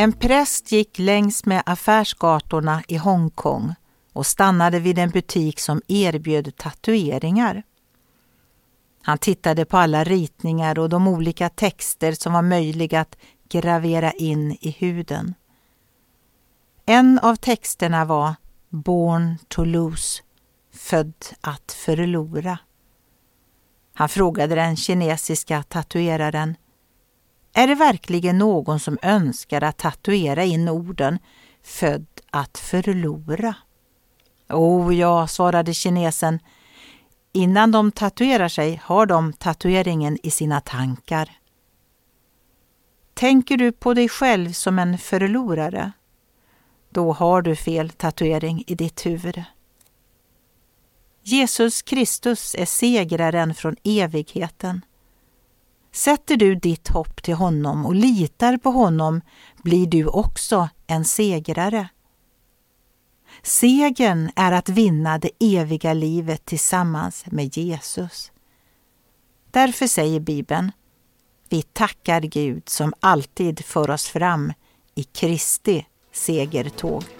En präst gick längs med affärsgatorna i Hongkong och stannade vid en butik som erbjöd tatueringar. Han tittade på alla ritningar och de olika texter som var möjliga att gravera in i huden. En av texterna var Born to lose, född att förlora. Han frågade den kinesiska tatueraren är det verkligen någon som önskar att tatuera in orden född att förlora? Oh ja, svarade kinesen. Innan de tatuerar sig har de tatueringen i sina tankar. Tänker du på dig själv som en förlorare? Då har du fel tatuering i ditt huvud. Jesus Kristus är segraren från evigheten. Sätter du ditt hopp till honom och litar på honom blir du också en segrare. Segern är att vinna det eviga livet tillsammans med Jesus. Därför säger Bibeln, vi tackar Gud som alltid för oss fram i Kristi segertåg.